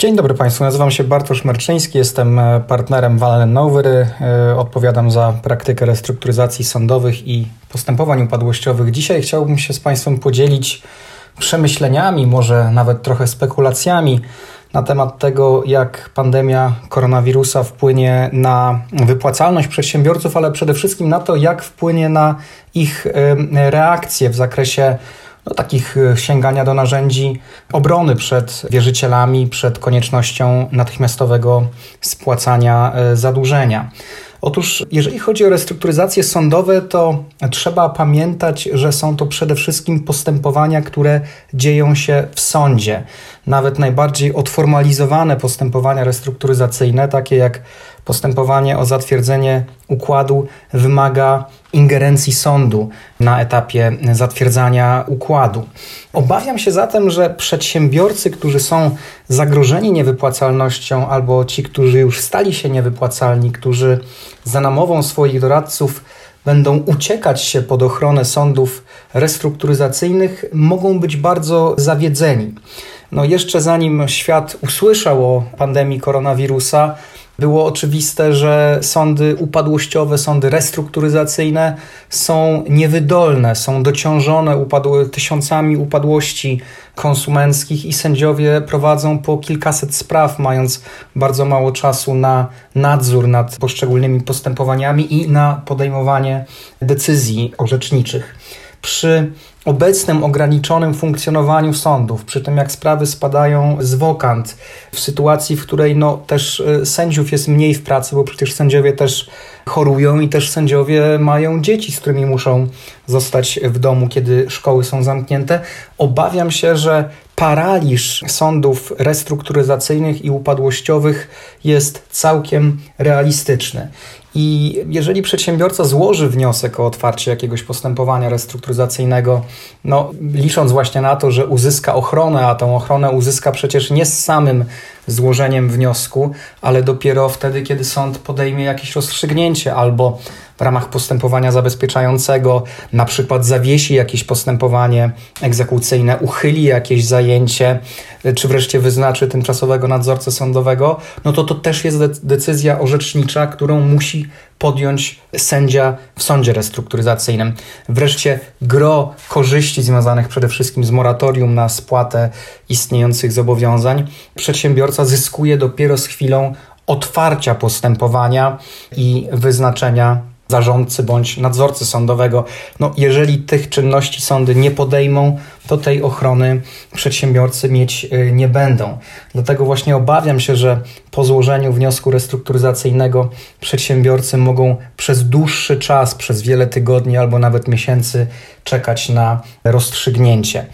Dzień dobry Państwu, nazywam się Bartosz Merczyński, jestem e, partnerem Wallen Nowery, e, odpowiadam za praktykę restrukturyzacji sądowych i postępowań upadłościowych. Dzisiaj chciałbym się z Państwem podzielić przemyśleniami, może nawet trochę spekulacjami na temat tego, jak pandemia koronawirusa wpłynie na wypłacalność przedsiębiorców, ale przede wszystkim na to, jak wpłynie na ich reakcje w zakresie no, takich e, sięgania do narzędzi obrony przed wierzycielami, przed koniecznością natychmiastowego spłacania e, zadłużenia. Otóż, jeżeli chodzi o restrukturyzacje sądowe, to trzeba pamiętać, że są to przede wszystkim postępowania, które dzieją się w sądzie. Nawet najbardziej odformalizowane postępowania restrukturyzacyjne, takie jak postępowanie o zatwierdzenie układu, wymaga ingerencji sądu na etapie zatwierdzania układu. Obawiam się zatem, że przedsiębiorcy, którzy są zagrożeni niewypłacalnością, albo ci, którzy już stali się niewypłacalni, którzy za namową swoich doradców będą uciekać się pod ochronę sądów restrukturyzacyjnych, mogą być bardzo zawiedzeni. No jeszcze zanim świat usłyszał o pandemii koronawirusa, było oczywiste, że sądy upadłościowe, sądy restrukturyzacyjne są niewydolne, są dociążone tysiącami upadłości konsumenckich i sędziowie prowadzą po kilkaset spraw, mając bardzo mało czasu na nadzór nad poszczególnymi postępowaniami i na podejmowanie decyzji orzeczniczych. Przy obecnym ograniczonym funkcjonowaniu sądów, przy tym jak sprawy spadają z wokant, w sytuacji, w której no, też e, sędziów jest mniej w pracy, bo przecież sędziowie też chorują i też sędziowie mają dzieci, z którymi muszą zostać w domu, kiedy szkoły są zamknięte. Obawiam się, że paraliż sądów restrukturyzacyjnych i upadłościowych jest całkiem realistyczny. I jeżeli przedsiębiorca złoży wniosek o otwarcie jakiegoś postępowania restrukturyzacyjnego, no, licząc właśnie na to, że uzyska ochronę, a tą ochronę uzyska przecież nie z samym złożeniem wniosku, ale dopiero wtedy, kiedy sąd podejmie jakieś rozstrzygnięcie albo w ramach postępowania zabezpieczającego na przykład zawiesi jakieś postępowanie egzekucyjne, uchyli jakieś zajęcie, czy wreszcie wyznaczy tymczasowego nadzorcę sądowego, no to to też jest decyzja orzecznicza, którą musi podjąć sędzia w sądzie restrukturyzacyjnym. Wreszcie gro korzyści związanych przede wszystkim z moratorium na spłatę istniejących zobowiązań przedsiębiorca zyskuje dopiero z chwilą otwarcia postępowania i wyznaczenia zarządcy bądź nadzorcy sądowego. No, jeżeli tych czynności sądy nie podejmą, to tej ochrony przedsiębiorcy mieć y, nie będą. Dlatego właśnie obawiam się, że po złożeniu wniosku restrukturyzacyjnego przedsiębiorcy mogą przez dłuższy czas, przez wiele tygodni albo nawet miesięcy czekać na rozstrzygnięcie.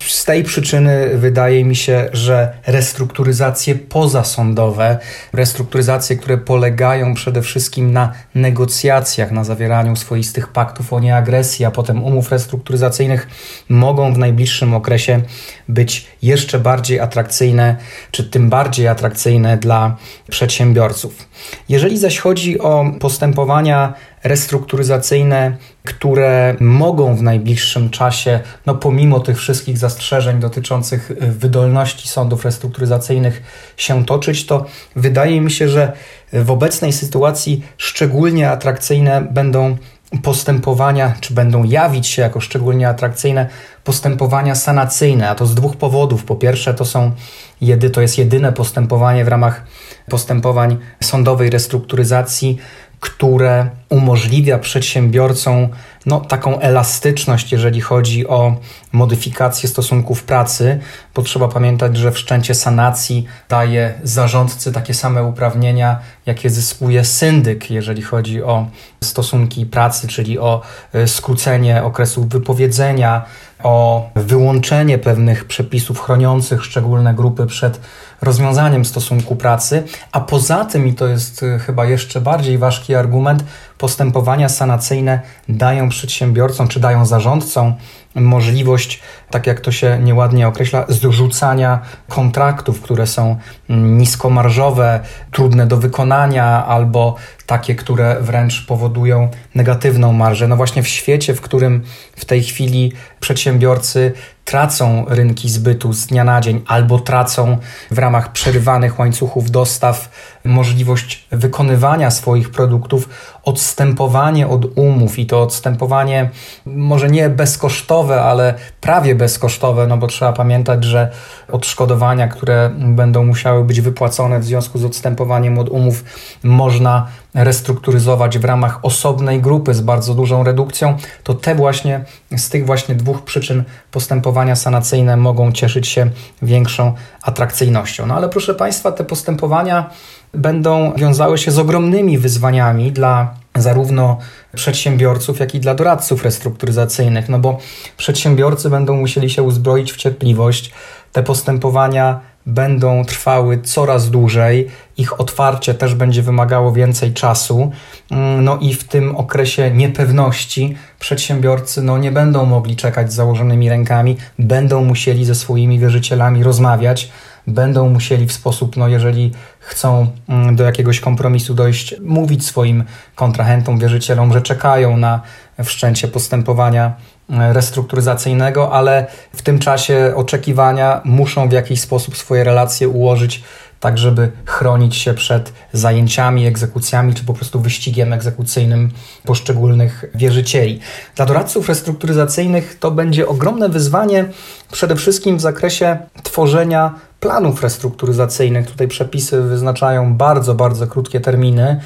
Z tej przyczyny wydaje mi się, że restrukturyzacje pozasądowe, restrukturyzacje, które polegają przede wszystkim na negocjacjach, na zawieraniu swoistych paktów o nieagresji, a potem umów restrukturyzacyjnych, mogą w najbliższym okresie być jeszcze bardziej atrakcyjne, czy tym bardziej atrakcyjne dla przedsiębiorców. Jeżeli zaś chodzi o postępowania restrukturyzacyjne, które mogą w najbliższym czasie, no pomimo tych wszystkich zastrzeżeń dotyczących wydolności sądów restrukturyzacyjnych się toczyć, to wydaje mi się, że w obecnej sytuacji szczególnie atrakcyjne będą postępowania, czy będą jawić się jako szczególnie atrakcyjne postępowania sanacyjne, a to z dwóch powodów. Po pierwsze, to są jedy, to jest jedyne postępowanie w ramach postępowań sądowej restrukturyzacji, które umożliwia przedsiębiorcom no, taką elastyczność, jeżeli chodzi o modyfikację stosunków pracy, bo trzeba pamiętać, że wszczęcie sanacji daje zarządcy takie same uprawnienia, jakie zyskuje syndyk, jeżeli chodzi o stosunki pracy, czyli o e, skrócenie okresu wypowiedzenia, o wyłączenie pewnych przepisów chroniących szczególne grupy przed rozwiązaniem stosunku pracy, a poza tym, i to jest e, chyba jeszcze bardziej ważki argument, postępowania sanacyjne dają przedsiębiorcom czy dają zarządcom możliwość, tak jak to się nieładnie określa, zrzucania kontraktów, które są niskomarżowe, trudne do wykonania albo takie, które wręcz powodują negatywną marżę. No właśnie w świecie, w którym w tej chwili przedsiębiorcy tracą rynki zbytu z dnia na dzień albo tracą w ramach przerywanych łańcuchów dostaw możliwość wykonywania swoich produktów, odstępowanie od umów i to odstępowanie może nie bezkosztowe, ale prawie bezkosztowe, no bo trzeba pamiętać, że odszkodowania, które będą musiały być wypłacone w związku z odstępowaniem od umów, można restrukturyzować w ramach osobnej grupy z bardzo dużą redukcją, to te właśnie z tych właśnie dwóch przyczyn postępowania sanacyjne mogą cieszyć się większą atrakcyjnością. No ale proszę Państwa, te postępowania będą wiązały się z ogromnymi wyzwaniami dla zarówno przedsiębiorców, jak i dla doradców restrukturyzacyjnych, no bo przedsiębiorcy będą musieli się uzbroić w cierpliwość. Te postępowania będą trwały coraz dłużej, ich otwarcie też będzie wymagało więcej czasu. Mm, no i w tym okresie niepewności przedsiębiorcy no, nie będą mogli czekać z założonymi rękami, będą musieli ze swoimi wierzycielami rozmawiać, będą musieli w sposób, no jeżeli chcą mm, do jakiegoś kompromisu dojść, mówić swoim kontrahentom, wierzycielom, że czekają na wszczęcie postępowania restrukturyzacyjnego, ale w tym czasie oczekiwania muszą w jakiś sposób swoje relacje ułożyć tak, żeby chronić się przed zajęciami, egzekucjami czy po prostu wyścigiem egzekucyjnym poszczególnych wierzycieli. Dla doradców restrukturyzacyjnych to będzie ogromne wyzwanie, przede wszystkim w zakresie tworzenia planów restrukturyzacyjnych. Tutaj przepisy wyznaczają bardzo, bardzo krótkie terminy.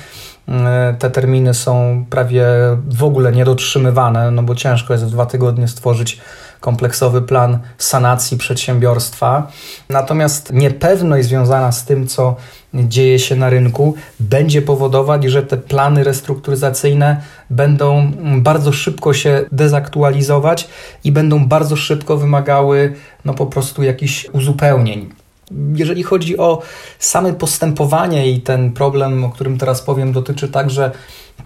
E, te terminy są prawie w ogóle niedotrzymywane, no bo ciężko jest w dwa tygodnie stworzyć kompleksowy plan sanacji przedsiębiorstwa. Natomiast niepewność związana z tym, co dzieje się na rynku, będzie powodować, że te plany restrukturyzacyjne będą bardzo szybko się dezaktualizować i będą bardzo szybko wymagały no, po prostu jakichś uzupełnień. Jeżeli chodzi o same postępowanie i ten problem, o którym teraz powiem, dotyczy także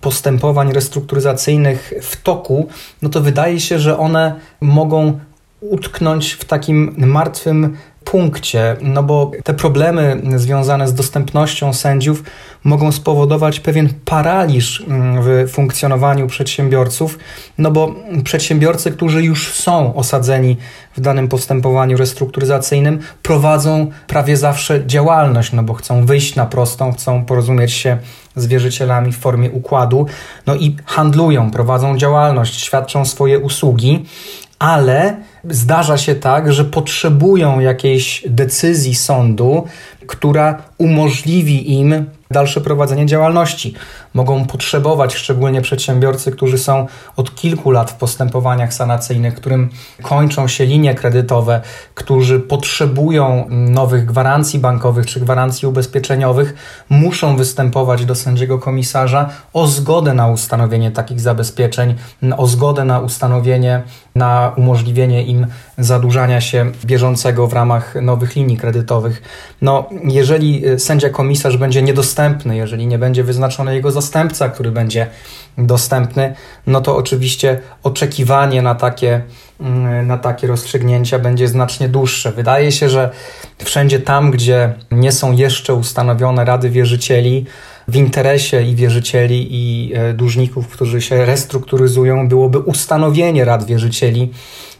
postępowań restrukturyzacyjnych w toku, no to wydaje się, że one mogą utknąć w takim martwym punkcie, no bo te problemy związane z dostępnością sędziów mogą spowodować pewien paraliż mm, w funkcjonowaniu przedsiębiorców, no bo przedsiębiorcy, którzy już są osadzeni w danym postępowaniu restrukturyzacyjnym, prowadzą prawie zawsze działalność, no bo chcą wyjść na prostą, chcą porozumieć się z wierzycielami w formie układu, no i handlują, prowadzą działalność, świadczą swoje usługi, ale zdarza się tak, że potrzebują jakiejś decyzji sądu, która umożliwi im dalsze prowadzenie działalności. Mogą potrzebować, szczególnie przedsiębiorcy, którzy są od kilku lat w postępowaniach sanacyjnych, którym kończą się linie kredytowe, którzy potrzebują nowych gwarancji bankowych czy gwarancji ubezpieczeniowych, muszą występować do sędziego komisarza o zgodę na ustanowienie takich zabezpieczeń, o zgodę na ustanowienie, na umożliwienie im zadłużania się bieżącego w ramach nowych linii kredytowych. No, jeżeli sędzia komisarz będzie niedostępny, jeżeli nie będzie wyznaczony jego zastępca, który będzie dostępny, no to oczywiście oczekiwanie na takie, mm, na takie rozstrzygnięcia będzie znacznie dłuższe. Wydaje się, że wszędzie tam, gdzie nie są jeszcze ustanowione rady wierzycieli, w interesie i wierzycieli, i e, dłużników, którzy się restrukturyzują, byłoby ustanowienie rad wierzycieli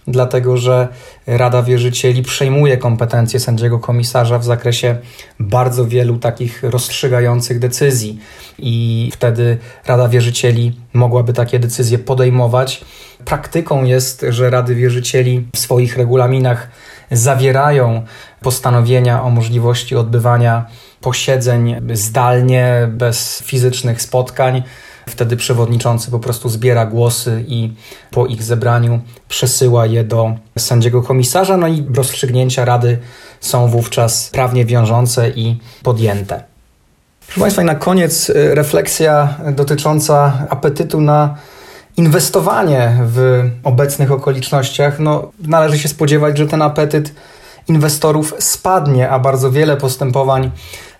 dlatego że Rada Wierzycieli przejmuje kompetencje sędziego komisarza w zakresie bardzo wielu takich rozstrzygających decyzji i wtedy Rada Wierzycieli mogłaby takie decyzje podejmować. Praktyką jest, że Rady Wierzycieli w swoich regulaminach zawierają postanowienia o możliwości odbywania posiedzeń zdalnie, bez fizycznych spotkań Wtedy przewodniczący po prostu zbiera głosy i po ich zebraniu przesyła je do sędziego komisarza, no i rozstrzygnięcia rady są wówczas prawnie wiążące i podjęte. Proszę Państwa, i na koniec y, refleksja dotycząca apetytu na inwestowanie w obecnych okolicznościach. No, należy się spodziewać, że ten apetyt inwestorów spadnie, a bardzo wiele postępowań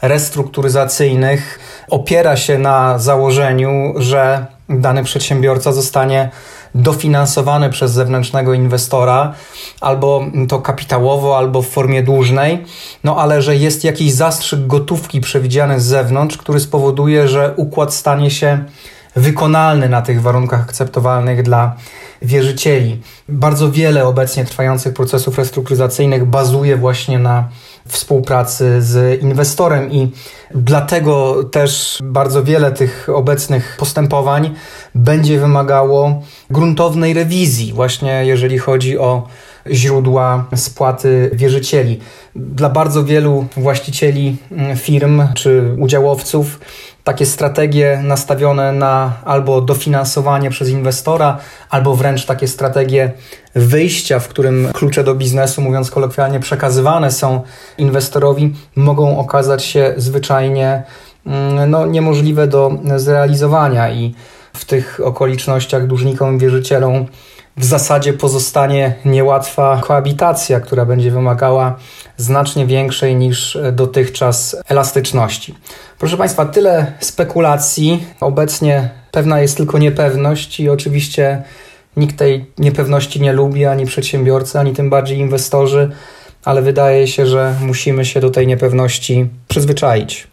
restrukturyzacyjnych opiera się na założeniu, że dany przedsiębiorca zostanie dofinansowane przez zewnętrznego inwestora, albo to kapitałowo, albo w formie dłużnej, no ale że jest jakiś zastrzyk gotówki przewidziany z zewnątrz, który spowoduje, że układ stanie się wykonalny na tych warunkach akceptowalnych dla wierzycieli. Bardzo wiele obecnie trwających procesów restrukturyzacyjnych bazuje właśnie na współpracy z inwestorem i dlatego też bardzo wiele tych obecnych postępowań będzie wymagało gruntownej rewizji, właśnie jeżeli chodzi o źródła spłaty wierzycieli. Dla bardzo wielu właścicieli firm czy udziałowców takie strategie nastawione na albo dofinansowanie przez inwestora, albo wręcz takie strategie wyjścia, w którym klucze do biznesu, mówiąc kolokwialnie, przekazywane są inwestorowi, mogą okazać się zwyczajnie mm, no, niemożliwe do zrealizowania i w tych okolicznościach dłużnikom wierzycielom w zasadzie pozostanie niełatwa koabitacja, która będzie wymagała znacznie większej niż dotychczas elastyczności. Proszę Państwa, tyle spekulacji. Obecnie pewna jest tylko niepewność i oczywiście nikt tej niepewności nie lubi, ani przedsiębiorcy, ani tym bardziej inwestorzy, ale wydaje się, że musimy się do tej niepewności przyzwyczaić.